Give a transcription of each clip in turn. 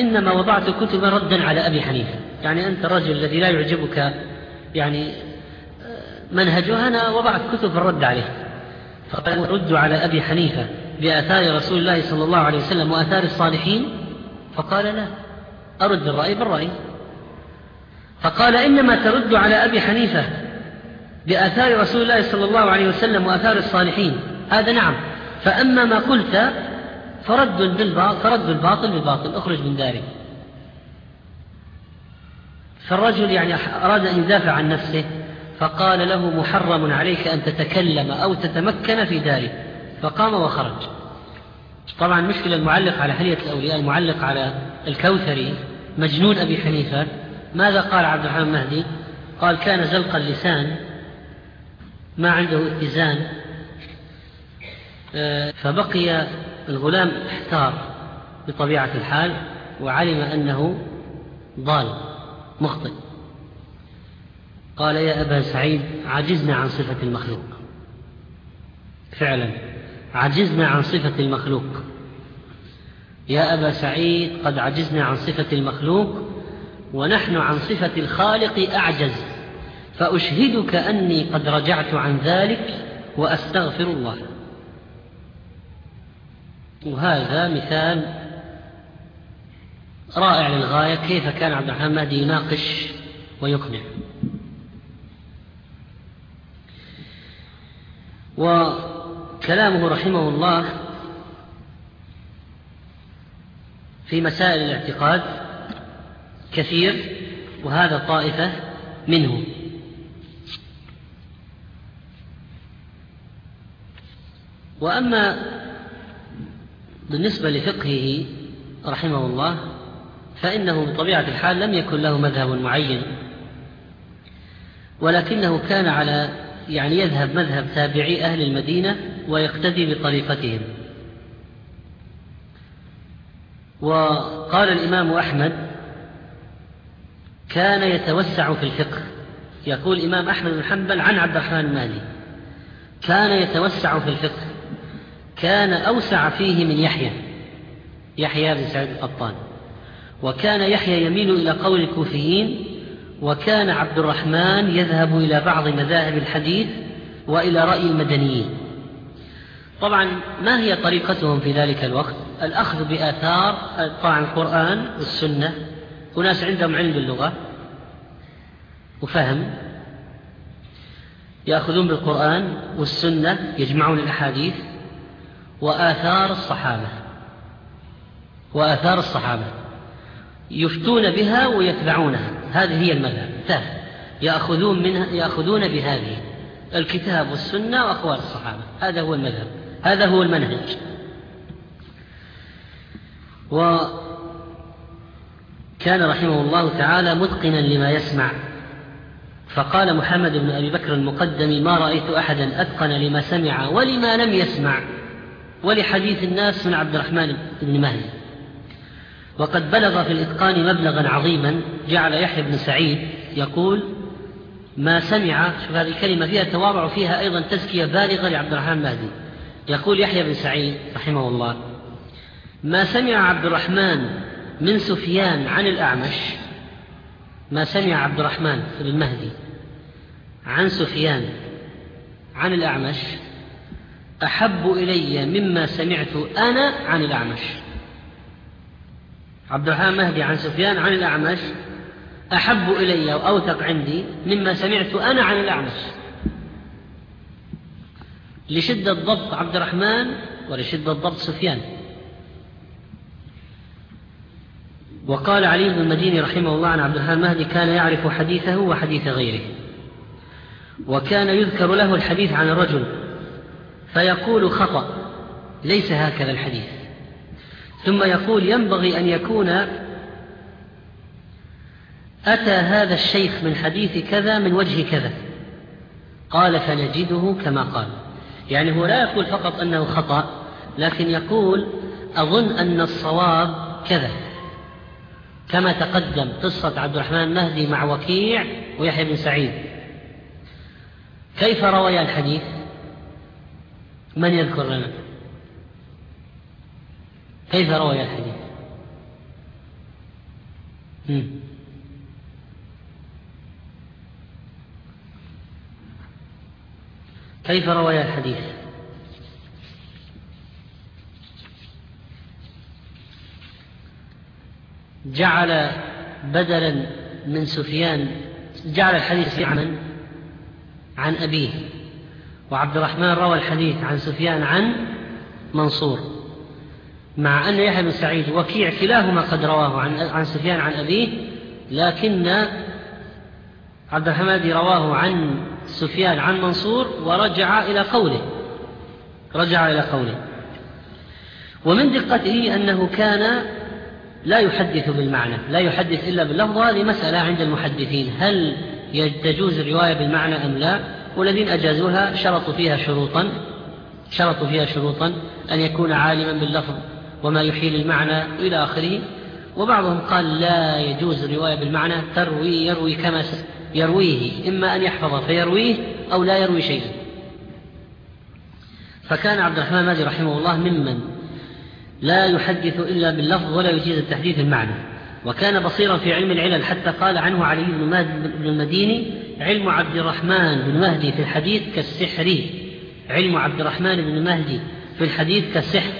إنما وضعت كتبا ردا على أبي حنيفة. يعني أنت الرجل الذي لا يعجبك يعني منهجه أنا وضعت كتب الرد عليه. فقال رد على أبي حنيفة بآثار رسول الله صلى الله عليه وسلم وآثار الصالحين؟ فقال لا. أرد الرأي بالرأي. فقال إنما ترد على أبي حنيفة بآثار رسول الله صلى الله عليه وسلم وآثار الصالحين. هذا نعم. فأما ما قلت فرد بالباطل فرد الباطل بالباطل اخرج من داري. فالرجل يعني أراد أن يدافع عن نفسه فقال له محرم عليك أن تتكلم أو تتمكن في داري. فقام وخرج. طبعا مشكلة المعلق على حلية الأولياء المعلق على الكوثري مجنون أبي حنيفة. ماذا قال عبد الرحمن المهدي قال كان زلق اللسان ما عنده اتزان. آه، فبقي الغلام احتار بطبيعة الحال وعلم أنه ضال مخطئ. قال يا أبا سعيد عجزنا عن صفة المخلوق. فعلا عجزنا عن صفة المخلوق. يا أبا سعيد قد عجزنا عن صفة المخلوق ونحن عن صفة الخالق أعجز فأشهدك أني قد رجعت عن ذلك وأستغفر الله. وهذا مثال رائع للغاية كيف كان عبد الرحمن مهدي يناقش ويقنع. وكلامه رحمه الله في مسائل الاعتقاد كثير وهذا طائفة منه. وأما بالنسبة لفقهه رحمه الله فإنه بطبيعة الحال لم يكن له مذهب معين ولكنه كان على يعني يذهب مذهب تابعي أهل المدينة ويقتدي بطريقتهم وقال الإمام أحمد كان يتوسع في الفقه. يقول الإمام أحمد بن حنبل عن عبد الرحمن المالي كان يتوسع في الفقه. كان أوسع فيه من يحيى يحيى بن سعيد القطان. وكان يحيى يميل إلى قول الكوفيين وكان عبد الرحمن يذهب إلى بعض مذاهب الحديث وإلى رأي المدنيين. طبعا ما هي طريقتهم في ذلك الوقت؟ الأخذ بآثار طبعا القرآن والسنة. وناس عندهم علم باللغة وفهم يأخذون بالقرآن والسنة يجمعون الأحاديث. وآثار الصحابة. وآثار الصحابة. يفتون بها ويتبعونها. هذه هي المذهب. انتهى يأخذون منها يأخذون بهذه. الكتاب والسنة وأقوال الصحابة. هذا هو المذهب. هذا هو المنهج. وكان رحمه الله تعالى متقنا لما يسمع. فقال محمد بن أبي بكر المقدم ما رأيت أحدا أتقن لما سمع ولما لم يسمع. ولحديث الناس من عبد الرحمن بن مهدي. وقد بلغ في الإتقان مبلغا عظيما جعل يحيى بن سعيد يقول ما سمع شوف هذه الكلمة فيها تواضع فيها أيضا تزكية بالغة لعبد الرحمن مهدي. يقول يحيى بن سعيد رحمه الله ما سمع عبد الرحمن من سفيان عن الأعمش؟ ما سمع عبد الرحمن بن مهدي عن سفيان عن الأعمش؟ أحب إلي مما سمعت أنا عن الأعمش. عبد الرحمن مهدي عن سفيان عن الأعمش. أحب إلي وأوثق عندي مما سمعت أنا عن الأعمش. لشدة ضبط عبد الرحمن ولشدة ضبط سفيان. وقال علي بن المديني رحمه الله عن عبد الرحمن المهدي كان يعرف حديثه وحديث غيره. وكان يذكر له الحديث عن الرجل فيقول خطأ. ليس هكذا الحديث. ثم يقول ينبغي أن يكون أتى هذا الشيخ من حديث كذا من وجه كذا. قال فنجده كما قال. يعني هو لا يقول فقط أنه خطأ لكن يقول أظن أن الصواب كذا. كما تقدم قصة عبد الرحمن المهدي مع وكيع ويحيى بن سعيد. كيف روي الحديث؟ من يذكر لنا؟ كيف روي الحديث كيف روي الحديث جعل بدلا من سفيان جعل الحديث عمل عن أبيه. وعبد الرحمن روى الحديث عن سفيان عن منصور مع أن يحيى بن سعيد وكيع كلاهما قد رواه عن عن سفيان عن أبيه لكن عبد الرحمن رواه عن سفيان عن منصور ورجع إلى قوله رجع إلى قوله. ومن دقته أنه كان لا يحدث بالمعنى لا يحدث إلا باللفظ هذه مسألة عند المحدثين هل تجوز الرواية بالمعنى أم لا؟ والذين أجازوها شرطوا فيها شروطا شرطوا فيها شروطا أن يكون عالما باللفظ وما يحيل المعنى إلى آخره. وبعضهم قال لا يجوز الرواية بالمعنى تروي يروي كما يرويه إما أن يحفظ فيرويه أو لا يروي شيئا. فكان عبد الرحمن مازي رحمه الله ممن لا يحدث إلا باللفظ ولا يجيز التحديث المعنى. وكان بصيرا في علم العلل حتى قال عنه علي بن المديني علم عبد الرحمن بن مهدي في الحديث كالسحر. علم عبد الرحمن بن مهدي في الحديث كالسحر.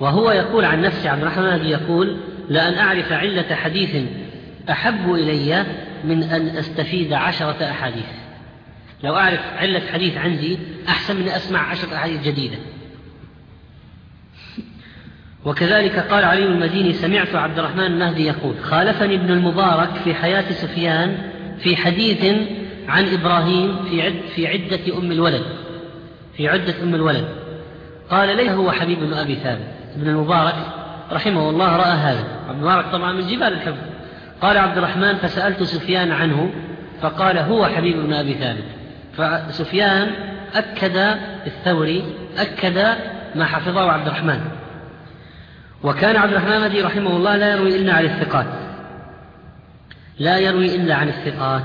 وهو يقول عن نفسه عبد الرحمن مهدي يقول لأن أعرف علة حديث أحب إلي من أن أستفيد عشرة أحاديث. لو أعرف علة حديث عندي أحسن من أسمع عشرة أحاديث جديدة. وكذلك قال علي المديني سمعت عبد الرحمن المهدي يقول خالفني ابن المبارك في حياة سفيان في حديث عن إبراهيم في عد في عدة أم الولد في عدة أم الولد. قال ليس هو حبيب بن أبي ثابت. ابن المبارك رحمه الله رأى هذا. عبد المبارك طبعا من جبال الحفظ. قال عبد الرحمن فسألت سفيان عنه فقال هو حبيب بن أبي ثابت. فسفيان أكد الثوري أكد ما حفظه عبد الرحمن. وكان عبد الرحمن رحمه الله لا يروي إلا عن الثقات. لا يروي إلا عن الثقات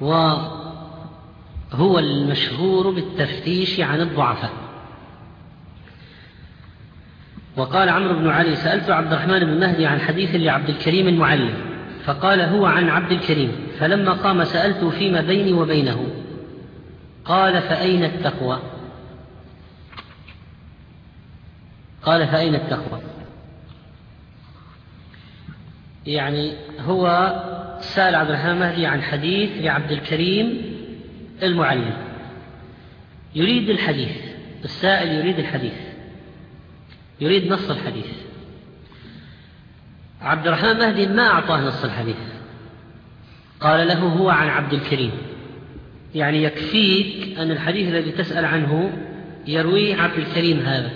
وهو المشهور بالتفتيش عن الضعفاء. وقال عمرو بن علي سألت عبد الرحمن بن مهدي عن حديث لعبد الكريم المعلم فقال هو عن عبد الكريم. فلما قام سألته فيما بيني وبينه قال فأين التقوى؟ قال فأين التقوى؟ يعني هو سأل عبد الرحمن مهدي عن حديث لعبد الكريم المعلم. يريد الحديث السائل يريد الحديث. يريد نص الحديث. عبد الرحمن مهدي ما أعطاه نص الحديث. قال له هو عن عبد الكريم. يعني يكفيك أن الحديث الذي تسأل عنه يرويه عبد الكريم هذا.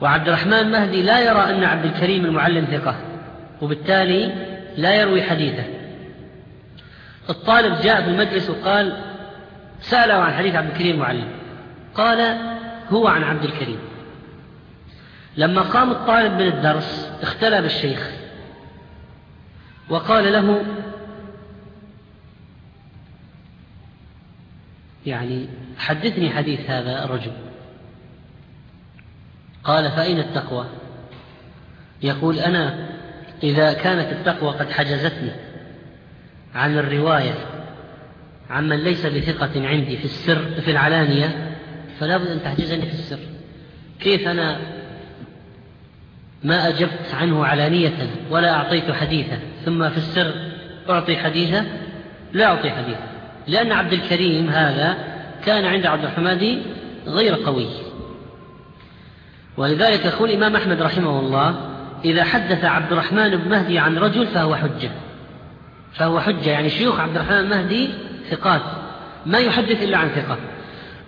وعبد الرحمن مهدي لا يرى أن عبد الكريم المعلم ثقة وبالتالي لا يروي حديثه. الطالب جاء في المجلس وقال سأله عن حديث عبد الكريم المعلم. قال هو عن عبد الكريم. لما قام الطالب من الدرس اختلى بالشيخ وقال له يعني حدثني حديث هذا الرجل. قال فأين التقوى؟ يقول أنا إذا كانت التقوى قد حجزتني عن الرواية عمن ليس بثقة عندي في السر في العلانية فلا بد أن تحجزني في السر. كيف أنا ما أجبت عنه علانية ولا أعطيت حديثا؟ ثم في السر أعطي حديثا؟ لا أعطي حديثا. لأن عبد الكريم هذا كان عند عبد الحمادي غير قوي. ولذلك يقول الإمام أحمد رحمه الله إذا حدث عبد الرحمن بن مهدي عن رجل فهو حجة. فهو حجة يعني شيوخ عبد الرحمن المهدي ثقات ما يحدث إلا عن ثقة.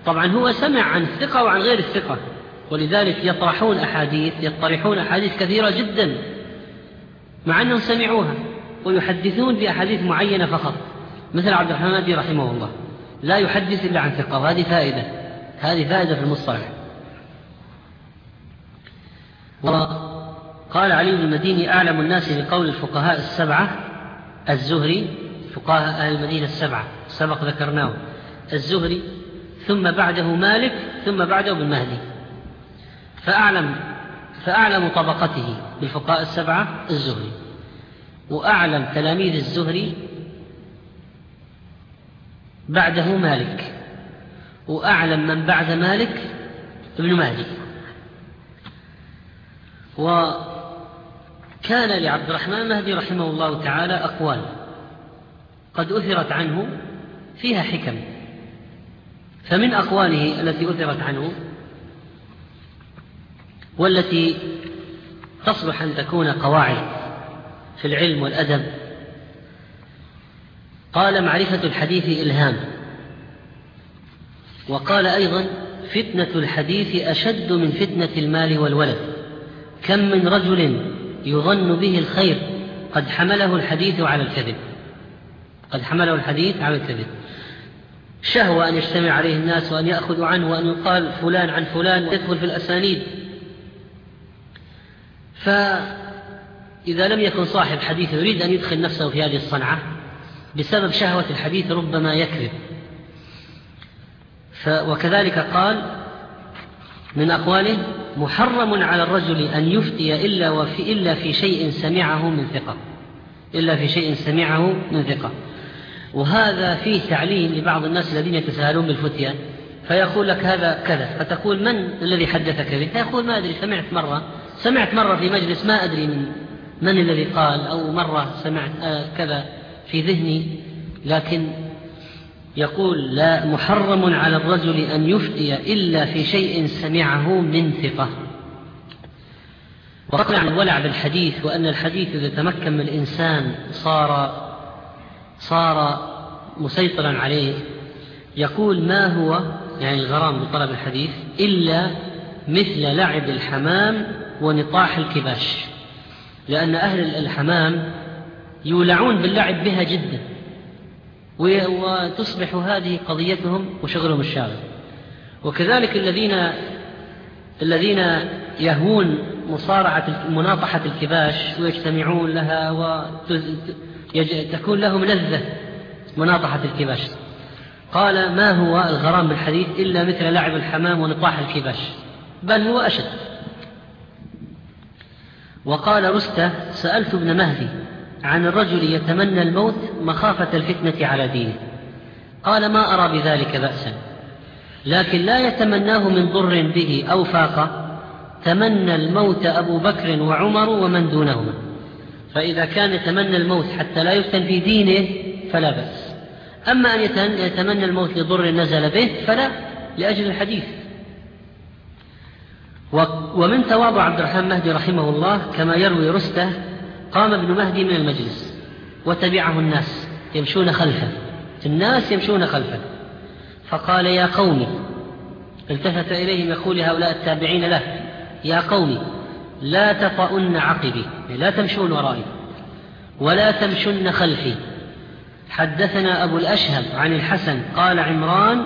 طبعا هو سمع عن الثقة وعن غير الثقة ولذلك يطرحون أحاديث يطرحون أحاديث كثيرة جدا مع أنهم سمعوها ويحدثون بأحاديث معينة فقط. مثل عبد الرحمن المهدي رحمه الله لا يحدث إلا عن ثقة وهذه فائدة هذه فائدة في المصطلح. وقال علي بن المديني أعلم الناس بقول الفقهاء السبعة الزهري فقهاء أهل المدينة السبعة سبق ذكرناه الزهري ثم بعده مالك ثم بعده ابن مهدي. فأعلم فأعلم طبقته بالفقهاء السبعة الزهري. وأعلم تلاميذ الزهري بعده مالك. وأعلم من بعد مالك ابن مهدي. وكان لعبد الرحمن مهدي رحمه الله تعالى أقوال قد أثرت عنه فيها حكم. فمن أقواله التي أثرت عنه والتي تصلح أن تكون قواعد في العلم والأدب قال معرفة الحديث إلهام وقال أيضا فتنة الحديث أشد من فتنة المال والولد. كم من رجل يظن به الخير قد حمله الحديث على الكذب. قد حمله الحديث على الكذب. شهوة أن يجتمع عليه الناس وأن يأخذوا عنه وأن يقال فلان عن فلان يدخل في الأسانيد. فإذا لم يكن صاحب حديث يريد أن يدخل نفسه في هذه الصنعة بسبب شهوة الحديث ربما يكذب. وكذلك قال من أقواله محرم على الرجل أن يفتي إلا, وفي إلا في شيء سمعه من ثقة. إلا في شيء سمعه من ثقة. وهذا فيه تعليم لبعض الناس الذين يتساهلون بالفتية. فيقول لك هذا كذا. فتقول من الذي حدثك به؟ فيقول ما أدري سمعت مرة. سمعت مرة في مجلس ما أدري من من الذي قال أو مرة سمعت آه كذا في ذهني. لكن يقول لا محرم على الرجل أن يفتي إلا في شيء سمعه من ثقة. وقال عن الولع بالحديث وأن الحديث إذا تمكن من الإنسان صار صار مسيطرا عليه. يقول ما هو يعني الغرام بطلب الحديث إلا مثل لعب الحمام ونطاح الكباش. لأن أهل الحمام يولعون باللعب بها جدا. وتصبح هذه قضيتهم وشغلهم الشاغل. وكذلك الذين الذين يهوون مصارعة مناطحة الكباش ويجتمعون لها وتكون لهم لذة مناطحة الكباش. قال ما هو الغرام بالحديث إلا مثل لعب الحمام ونطاح الكباش؟ بل هو أشد. وقال رستة سألت ابن مهدي عن الرجل يتمنى الموت مخافة الفتنة على دينه. قال ما أرى بذلك بأسا. لكن لا يتمناه من ضر به أو فاقة. تمنى الموت أبو بكر وعمر ومن دونهما. فإذا كان يتمنى الموت حتى لا يفتن في دينه فلا بأس. أما أن يتمنى الموت لضر نزل به فلا لأجل الحديث. ومن تواضع عبد الرحمن مهدي رحمه الله كما يروي رستة قام ابن مهدي من المجلس وتبعه الناس يمشون خلفه الناس يمشون خلفه. فقال يا قوم التفت إليهم يقول هؤلاء التابعين له يا قوم لا تطؤن عقبي لا تمشون ورائي ولا تمشن خلفي. حدثنا أبو الأشهب عن الحسن قال عمران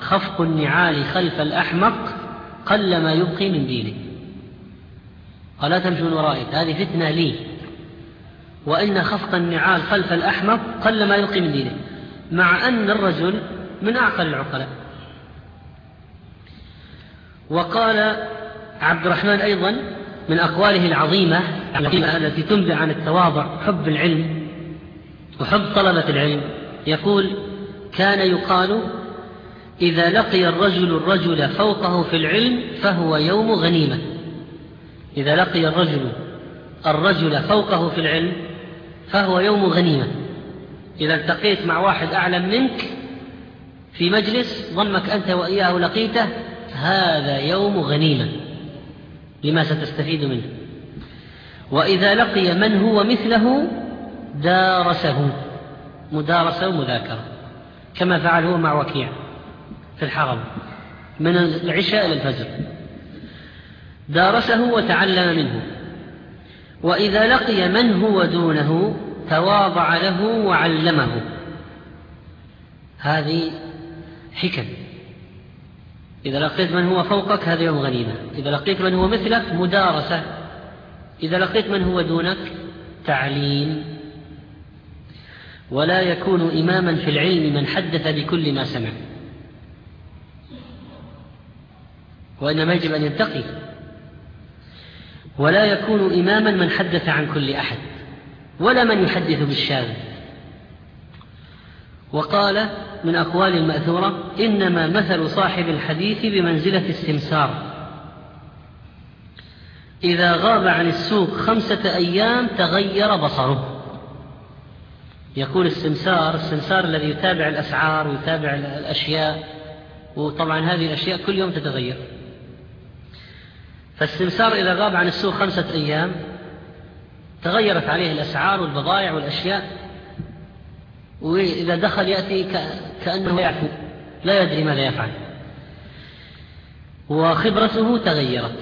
خفق النعال خلف الأحمق قل ما يبقي من دينه قال لا تمشون ورائي هذه فتنة لي. وإن خفق النعال خلف الأحمق قل ما يلقي من دينه مع أن الرجل من أعقل العقلاء. وقال عبد الرحمن أيضا من أقواله العظيمة التي تنبع عن التواضع حب العلم وحب طلبة العلم يقول كان يقال إذا لقي الرجل الرجل فوقه في العلم فهو يوم غنيمة. إذا لقي الرجل الرجل فوقه في العلم فهو يوم غنيمة. إذا التقيت مع واحد أعلم منك في مجلس ظنك أنت وإياه لقيته هذا يوم غنيمة. لما ستستفيد منه. وإذا لقي من هو مثله دارسه. مدارسة ومذاكرة. كما فعل هو مع وكيع في الحرم. من العشاء إلى الفجر. دارسه وتعلم منه. وإذا لقي من هو دونه تواضع له وعلمه. هذه حكم. إذا لقيت من هو فوقك هذا يوم غنيمة. إذا لقيت من هو مثلك مدارسة. إذا لقيت من هو دونك تعليم. ولا يكون إماما في العلم من حدث بكل ما سمع. وإنما يجب أن ينتقي ولا يكون إماما من حدث عن كل أحد ولا من يحدث بالشاذ وقال من أقوال المأثورة إنما مثل صاحب الحديث بمنزلة السمسار إذا غاب عن السوق خمسة أيام تغير بصره. يقول السمسار السمسار الذي يتابع الأسعار ويتابع الأشياء وطبعا هذه الأشياء كل يوم تتغير. فالسمسار إذا غاب عن السوق خمسة أيام تغيرت عليه الأسعار والبضائع والأشياء وإذا دخل يأتي كأنه يعفو لا يدري ماذا يفعل. وخبرته تغيرت.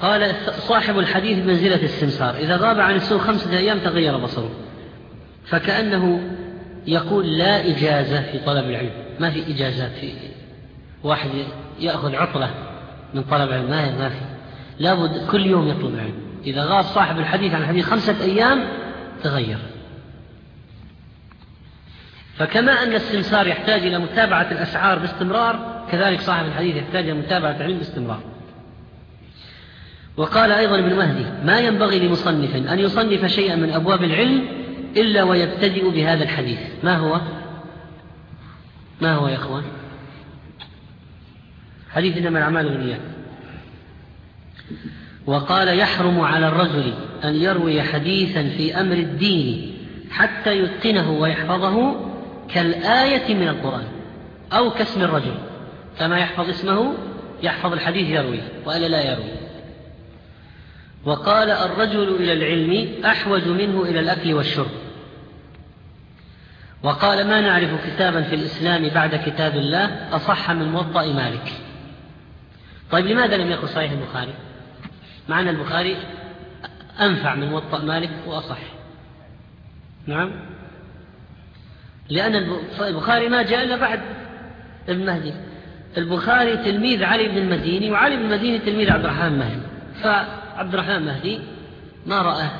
قال صاحب الحديث بمنزلة السمسار إذا غاب عن السوق خمسة أيام تغير بصره. فكأنه يقول لا إجازة في طلب العلم. ما في إجازات في واحد يأخذ عطلة من طلب العلم. ما ما في. لابد كل يوم يطلب العلم. إذا غاب صاحب الحديث عن الحديث خمسة أيام تغير. فكما أن السمسار يحتاج إلى متابعة الأسعار باستمرار كذلك صاحب الحديث يحتاج إلى متابعة العلم باستمرار. وقال أيضا ابن مهدي ما ينبغي لمصنف أن يصنف شيئا من أبواب العلم إلا ويبتدئ بهذا الحديث. ما هو؟ ما هو يا أخوان؟ حديث إنما الأعمال بالنيات. وقال يحرم على الرجل أن يروي حديثا في أمر الدين حتى يتقنه ويحفظه كالآية من القرآن أو كاسم الرجل. كما يحفظ اسمه يحفظ الحديث يروي وألا لا يروي. وقال الرجل إلى العلم أحوج منه إلى الأكل والشرب. وقال ما نعرف كتابا في الإسلام بعد كتاب الله أصح من موطأ مالك. طيب لماذا لم يقل صحيح البخاري؟ مع أن البخاري أنفع من موطأ مالك وأصح. نعم؟ لأن البخاري ما جاء إلا بعد ابن مهدي. البخاري تلميذ علي بن المديني وعلي بن المديني تلميذ عبد الرحمن مهدي. فعبد الرحمن مهدي ما رآه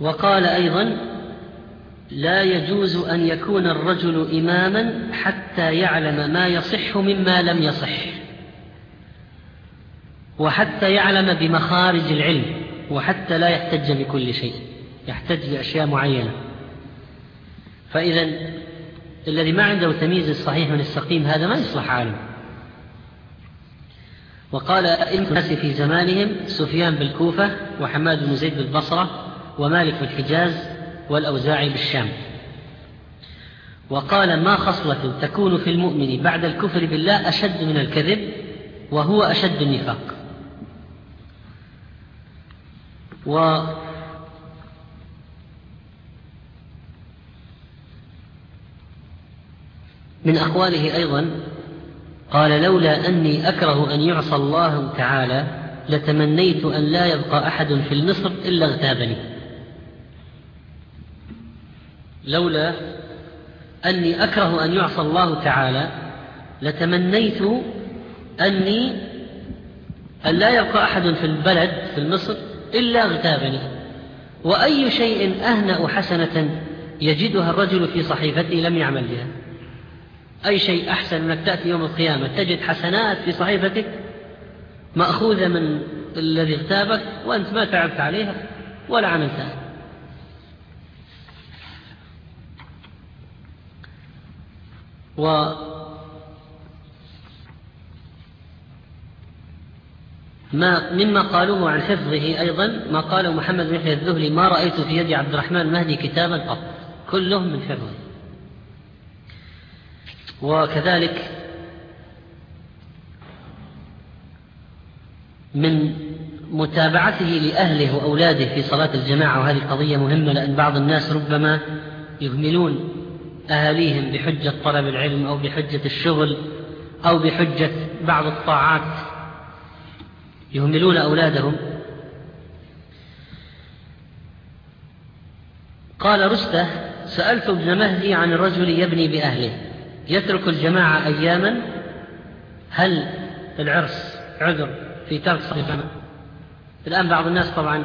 وقال أيضا لا يجوز أن يكون الرجل إماما حتى يعلم ما يصح مما لم يصح. وحتى يعلم بمخارج العلم وحتى لا يحتج بكل شيء يحتج بأشياء معينة. فإذا الذي ما عنده تمييز الصحيح من السقيم هذا ما يصلح عالم. وقال أئمة الناس في زمانهم سفيان بالكوفة وحماد بن زيد بالبصرة ومالك بالحجاز والأوزاعي بالشام. وقال ما خصلة تكون في المؤمن بعد الكفر بالله أشد من الكذب وهو أشد النفاق. و من أقواله أيضا قال لولا أني أكره أن يعصى الله تعالى لتمنيت أن لا يبقى أحد في المصر إلا اغتابني. لولا أني أكره أن يعصى الله تعالى لتمنيت أني أن لا يبقى أحد في البلد في مصر إلا اغتابني وأي شيء أهنأ حسنة يجدها الرجل في صحيفته لم يعمل بها. أي شيء أحسن أنك تأتي يوم القيامة تجد حسنات في صحيفتك مأخوذة من الذي اغتابك وأنت ما تعبت عليها ولا عملتها. و ما مما قالوه عن حفظه أيضا ما قاله محمد بن يحيى الذهلي ما رأيت في يد عبد الرحمن المهدي كتابا قط كلهم من حفظه. وكذلك من متابعته لأهله وأولاده في صلاة الجماعة وهذه قضية مهمة لأن بعض الناس ربما يهملون أهاليهم بحجة طلب العلم أو بحجة الشغل أو بحجة بعض الطاعات. يهملون أولادهم. قال رستة سألت ابن مهدي عن الرجل يبني بأهله. يترك الجماعة أياما؟ هل العرس عذر في ترك صلاة الآن بعض الناس طبعا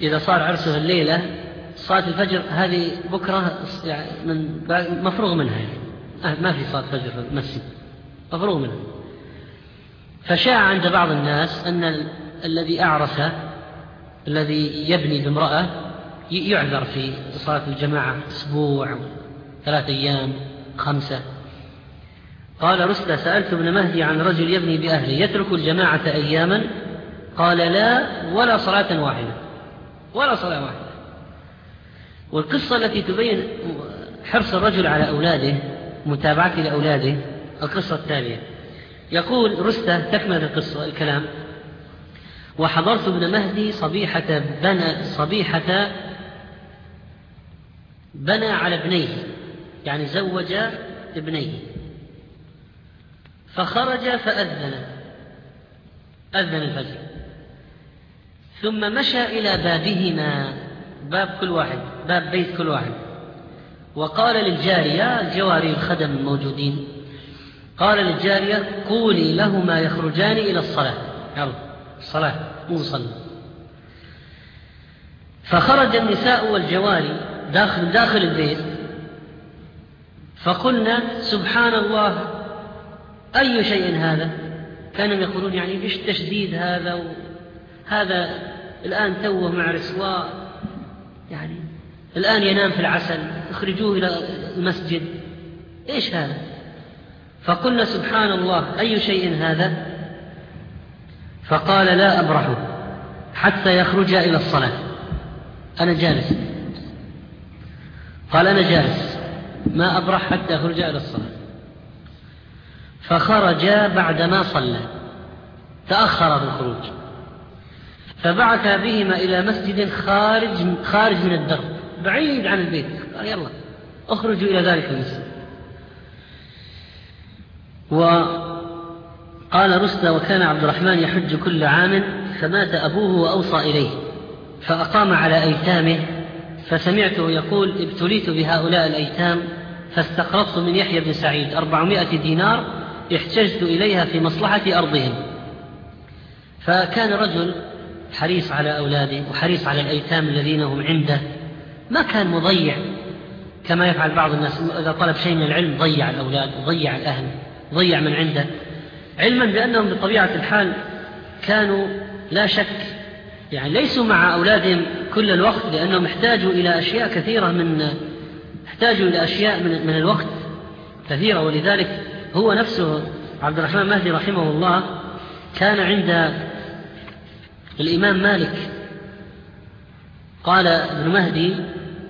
إذا صار عرسه الليلة صلاة الفجر هذه بكرة يعني من مفروغ منها يعني. ما في صلاة فجر في المسجد. مفروغ منها. فشاع عند بعض الناس أن الذي أعرس الذي يبني بامرأة يعذر في صلاة الجماعة أسبوع ثلاثة أيام خمسة. قال رسل سألت ابن مهدي عن رجل يبني بأهله يترك الجماعة أياما؟ قال لا ولا صلاة واحدة. ولا صلاة واحدة. والقصة التي تبين حرص الرجل على أولاده متابعته لأولاده القصة التالية. يقول رستة تكمل القصة الكلام. وحضرت ابن مهدي صبيحة بنى صبيحة بنى على ابنيه يعني زوج ابنيه. فخرج فأذن أذن الفجر. ثم مشى إلى بابهما. باب كل واحد باب بيت كل واحد. وقال للجارية الجواري الخدم الموجودين قال للجارية قولي لهما يخرجان إلى الصلاة. يلا الصلاة مو صلى. فخرج النساء والجواري داخل داخل البيت. فقلنا سبحان الله أي شيء هذا؟ كانوا يقولون يعني إيش تشديد هذا هذا الآن توه مع رسواء يعني الآن ينام في العسل اخرجوه إلى المسجد. إيش هذا؟ فقلنا سبحان الله أي شيء هذا؟ فقال لا أبرح حتى يخرج إلى الصلاة. أنا جالس. قال أنا جالس. ما أبرح حتى يخرج إلى الصلاة. فخرج بعدما صلى. تأخر في الخروج فبعث بهما إلى مسجد خارج خارج من الدرب بعيد عن البيت. قال يلا اخرجوا إلى ذلك المسجد. وقال رسل وكان عبد الرحمن يحج كل عام فمات أبوه وأوصى إليه فأقام على أيتامه فسمعته يقول ابتليت بهؤلاء الأيتام فاستقرضت من يحيى بن سعيد أربعمائة دينار احتجت إليها في مصلحة أرضهم. فكان رجل حريص على أولاده وحريص على الأيتام الذين هم عنده. ما كان مضيع كما يفعل بعض الناس. إذا طلب شيء من العلم ضيع الأولاد وضيع الأهل ضيع من عنده. علما بأنهم بطبيعة الحال كانوا لا شك يعني ليسوا مع أولادهم كل الوقت لأنهم احتاجوا إلى أشياء كثيرة من احتاجوا إلى أشياء من, من الوقت كثيرة. ولذلك هو نفسه عبد الرحمن مهدي رحمه الله كان عند الإمام مالك. قال ابن مهدي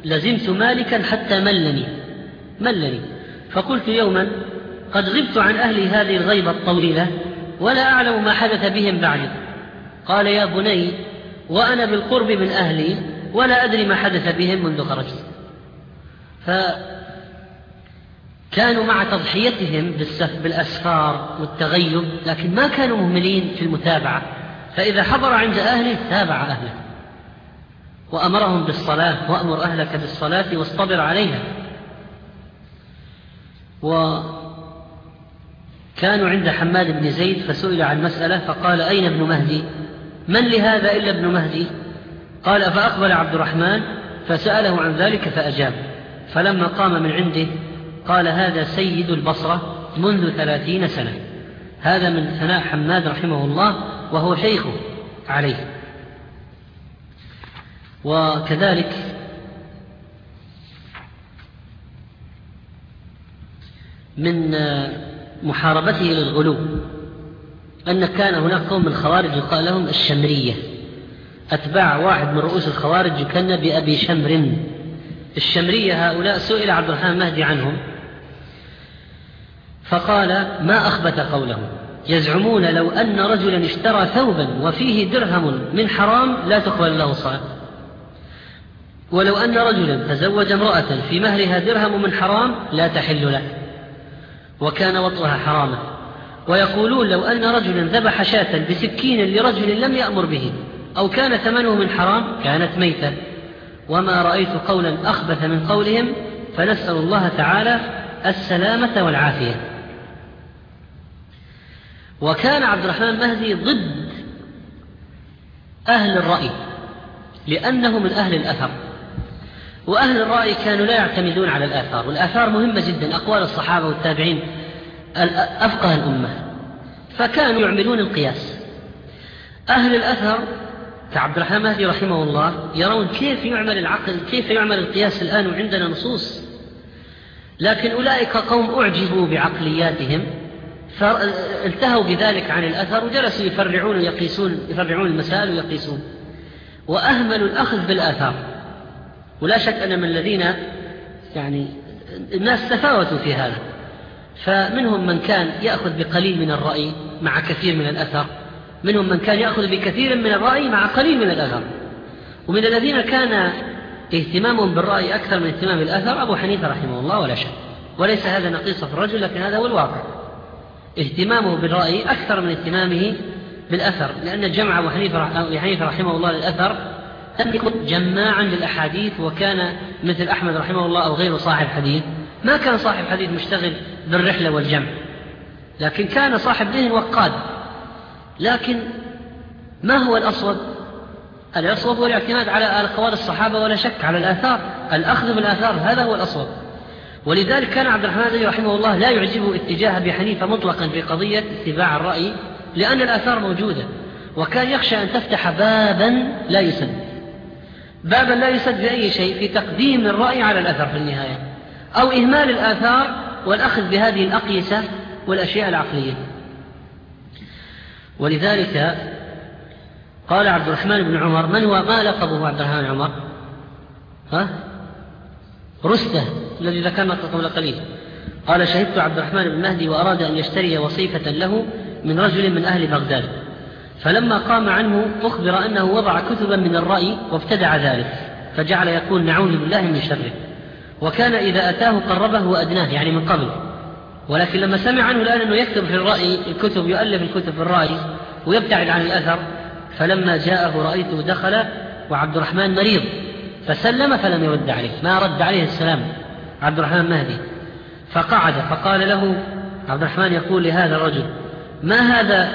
لزمت مالكا حتى ملني. ملني. فقلت يوما قد غبت عن أهلي هذه الغيبة الطويلة ولا أعلم ما حدث بهم بعد. قال يا بني وأنا بالقرب من أهلي ولا أدري ما حدث بهم منذ خرجت. فكانوا مع تضحيتهم بالأسفار والتغيب لكن ما كانوا مهملين في المتابعة. فإذا حضر عند أهله تابع أهله. وأمرهم بالصلاة وأمر أهلك بالصلاة واصطبر عليها. وكانوا عند حماد بن زيد فسئل عن مسألة فقال أين ابن مهدي؟ من لهذا إلا ابن مهدي؟ قال فأقبل عبد الرحمن فسأله عن ذلك فأجاب. فلما قام من عنده قال هذا سيد البصرة منذ ثلاثين سنة. هذا من ثناء حماد رحمه الله وهو شيخه عليه. وكذلك من محاربته للغلو أن كان هناك قوم من الخوارج يقال لهم الشمرية. أتباع واحد من رؤوس الخوارج يكن بأبي شمر. الشمرية هؤلاء سئل عبد الرحمن مهدي عنهم فقال ما أخبث قولهم؟ يزعمون لو أن رجلا اشترى ثوبا وفيه درهم من حرام لا تقبل له صلاة ولو أن رجلا تزوج امرأة في مهرها درهم من حرام لا تحل له. وكان وطئها حراما. ويقولون لو أن رجلا ذبح شاة بسكين لرجل لم يأمر به أو كان ثمنه من حرام كانت ميتة. وما رأيت قولا أخبث من قولهم فنسأل الله تعالى السلامة والعافية. وكان عبد الرحمن مهدي ضد أهل الرأي لأنه من أهل الأثر. وأهل الرأي كانوا لا يعتمدون على الآثار والآثار مهمة جدا أقوال الصحابة والتابعين أفقه الأمة. فكانوا يعملون القياس. أهل الأثر كعبد الرحمن مهدي رحمه الله يرون كيف يعمل العقل كيف يعمل القياس الآن وعندنا نصوص. لكن أولئك قوم أعجبوا بعقلياتهم فالتهوا بذلك عن الأثر وجلسوا يفرعون ويقيسون يفرعون المسائل ويقيسون. وأهملوا الأخذ بالآثار. ولا شك أن من الذين يعني الناس تفاوتوا في هذا. فمنهم من كان يأخذ بقليل من الرأي مع كثير من الأثر. منهم من كان يأخذ بكثير من الرأي مع قليل من الأثر. ومن الذين كان اهتمامهم بالرأي أكثر من اهتمام الأثر أبو حنيفة رحمه الله ولا شك. وليس هذا نقيصة في الرجل لكن هذا هو الواقع. اهتمامه بالرأي أكثر من اهتمامه بالأثر لأن جمع أبو حنيفة رحمه الله للأثر لم يكن جماعا للأحاديث وكان مثل أحمد رحمه الله أو غيره صاحب حديث. ما كان صاحب حديث مشتغل بالرحلة والجمع لكن كان صاحب ذهن وقاد. لكن ما هو الأصوب؟ الأصوب هو الاعتماد على أقوال الصحابة ولا شك على الآثار. الأخذ بالآثار هذا هو الأصوب. ولذلك كان عبد الرحمن رحمه الله لا يعجبه اتجاه أبي حنيفة مطلقا في قضية اتباع الرأي لأن الآثار موجودة وكان يخشى أن تفتح بابا لا يسد. بابا لا يسد بأي شيء في تقديم الرأي على الأثر في النهاية أو إهمال الآثار والأخذ بهذه الأقيسة والأشياء العقلية. ولذلك قال عبد الرحمن بن عمر من هو؟ ما لقبه عبد الرحمن عمر؟ ها؟ رستة الذي ذكرنا قبل قليل. قال شهدت عبد الرحمن بن مهدي وأراد أن يشتري وصيفة له من رجل من أهل بغداد. فلما قام عنه أخبر أنه وضع كتبا من الرأي وابتدع ذلك فجعل يقول نعوذ بالله من شره. وكان إذا أتاه قربه وأدناه يعني من قبل. ولكن لما سمع عنه الآن أنه يكتب في الرأي الكتب يؤلف الكتب في الرأي ويبتعد عن الأثر فلما جاءه رأيته دخل وعبد الرحمن مريض. فسلم فلم يرد عليه ما رد عليه السلام عبد الرحمن مهدي. فقعد فقال له عبد الرحمن يقول لهذا الرجل ما هذا؟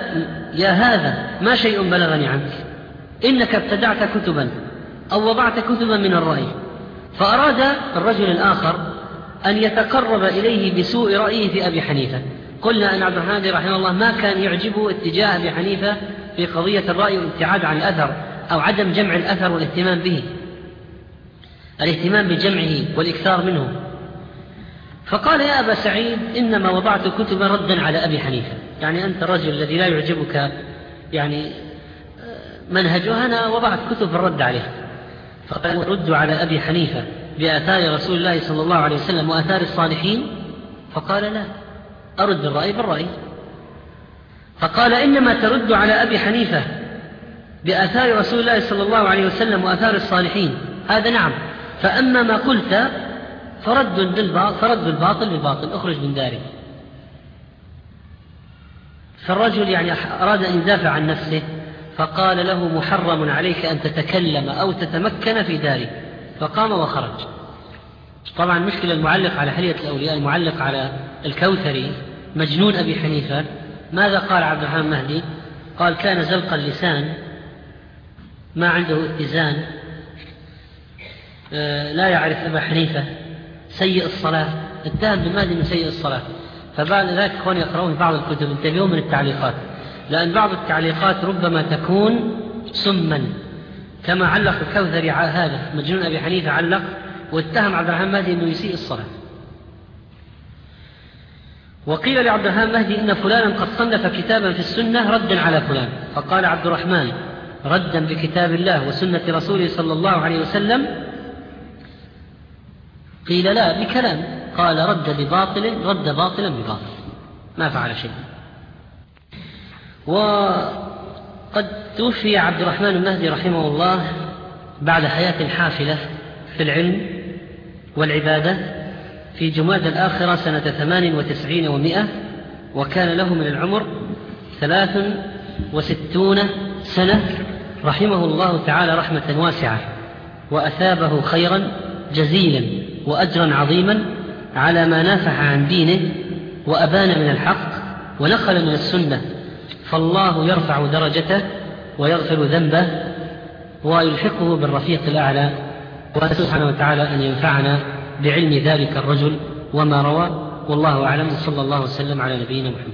يا هذا ما شيء بلغني عنك. إنك ابتدعت كتبا أو وضعت كتبا من الرأي. فأراد الرجل الآخر أن يتقرب إليه بسوء رأيه في أبي حنيفة. قلنا أن عبد الرحمن رحمه الله ما كان يعجبه اتجاه أبي حنيفة في قضية الرأي والابتعاد عن الأثر أو عدم جمع الأثر والاهتمام به. الاهتمام بجمعه والإكثار منه. فقال يا أبا سعيد إنما وضعت كتبا ردا على أبي حنيفة. يعني أنت الرجل الذي لا يعجبك يعني منهجه أنا وضعت كتب الرد عليه. فقال رد على أبي حنيفة بآثار رسول الله صلى الله عليه وسلم وآثار الصالحين؟ فقال لا أرد الرأي بالرأي. فقال إنما ترد على أبي حنيفة بآثار رسول الله صلى الله عليه وسلم وآثار الصالحين. هذا نعم. فأما ما قلت فرد بالباطل فرد الباطل بالباطل أخرج من داري. فالرجل يعني أراد أن يدافع عن نفسه فقال له محرم عليك أن تتكلم أو تتمكن في داري. فقام وخرج. طبعا مشكلة المعلق على حلية الأولياء المعلق على الكوثري مجنون أبي حنيفة. ماذا قال عبد الرحمن مهدي؟ قال كان زلق اللسان ما عنده اتزان لا يعرف أبا حنيفة سيء الصلاة اتهم بمهدي من سيء الصلاة؟ فبعد ذلك إخواني يقرؤون بعض الكتب انتبهوا من التعليقات. لأن بعض التعليقات ربما تكون سما كما علق الكوثري هذا مجنون أبي حنيفة علق واتهم عبد الرحمن مهدي أنه يسيء الصلاة. وقيل لعبد الرحمن مهدي إن فلانا قد صنف كتابا في السنة ردا على فلان. فقال عبد الرحمن ردا بكتاب الله وسنة رسوله صلى الله عليه وسلم قيل لا بكلام. قال رد بباطل رد باطلا بباطل. ما فعل شيء. وقد توفي عبد الرحمن المهدي رحمه الله بعد حياة حافلة في العلم والعبادة في جماد الآخرة سنة ثمان وتسعين ومائة وكان له من العمر ثلاث وستون سنة رحمه الله تعالى رحمة واسعة وأثابه خيرا جزيلا. وأجرا عظيما على ما نافح عن دينه وأبان من الحق ونقل من السنة. فالله يرفع درجته ويغفر ذنبه ويلحقه بالرفيق الأعلى. وأسأل سبحانه وتعالى أن ينفعنا بعلم ذلك الرجل وما روى. والله أعلم. وصلى الله وسلم على نبينا محمد.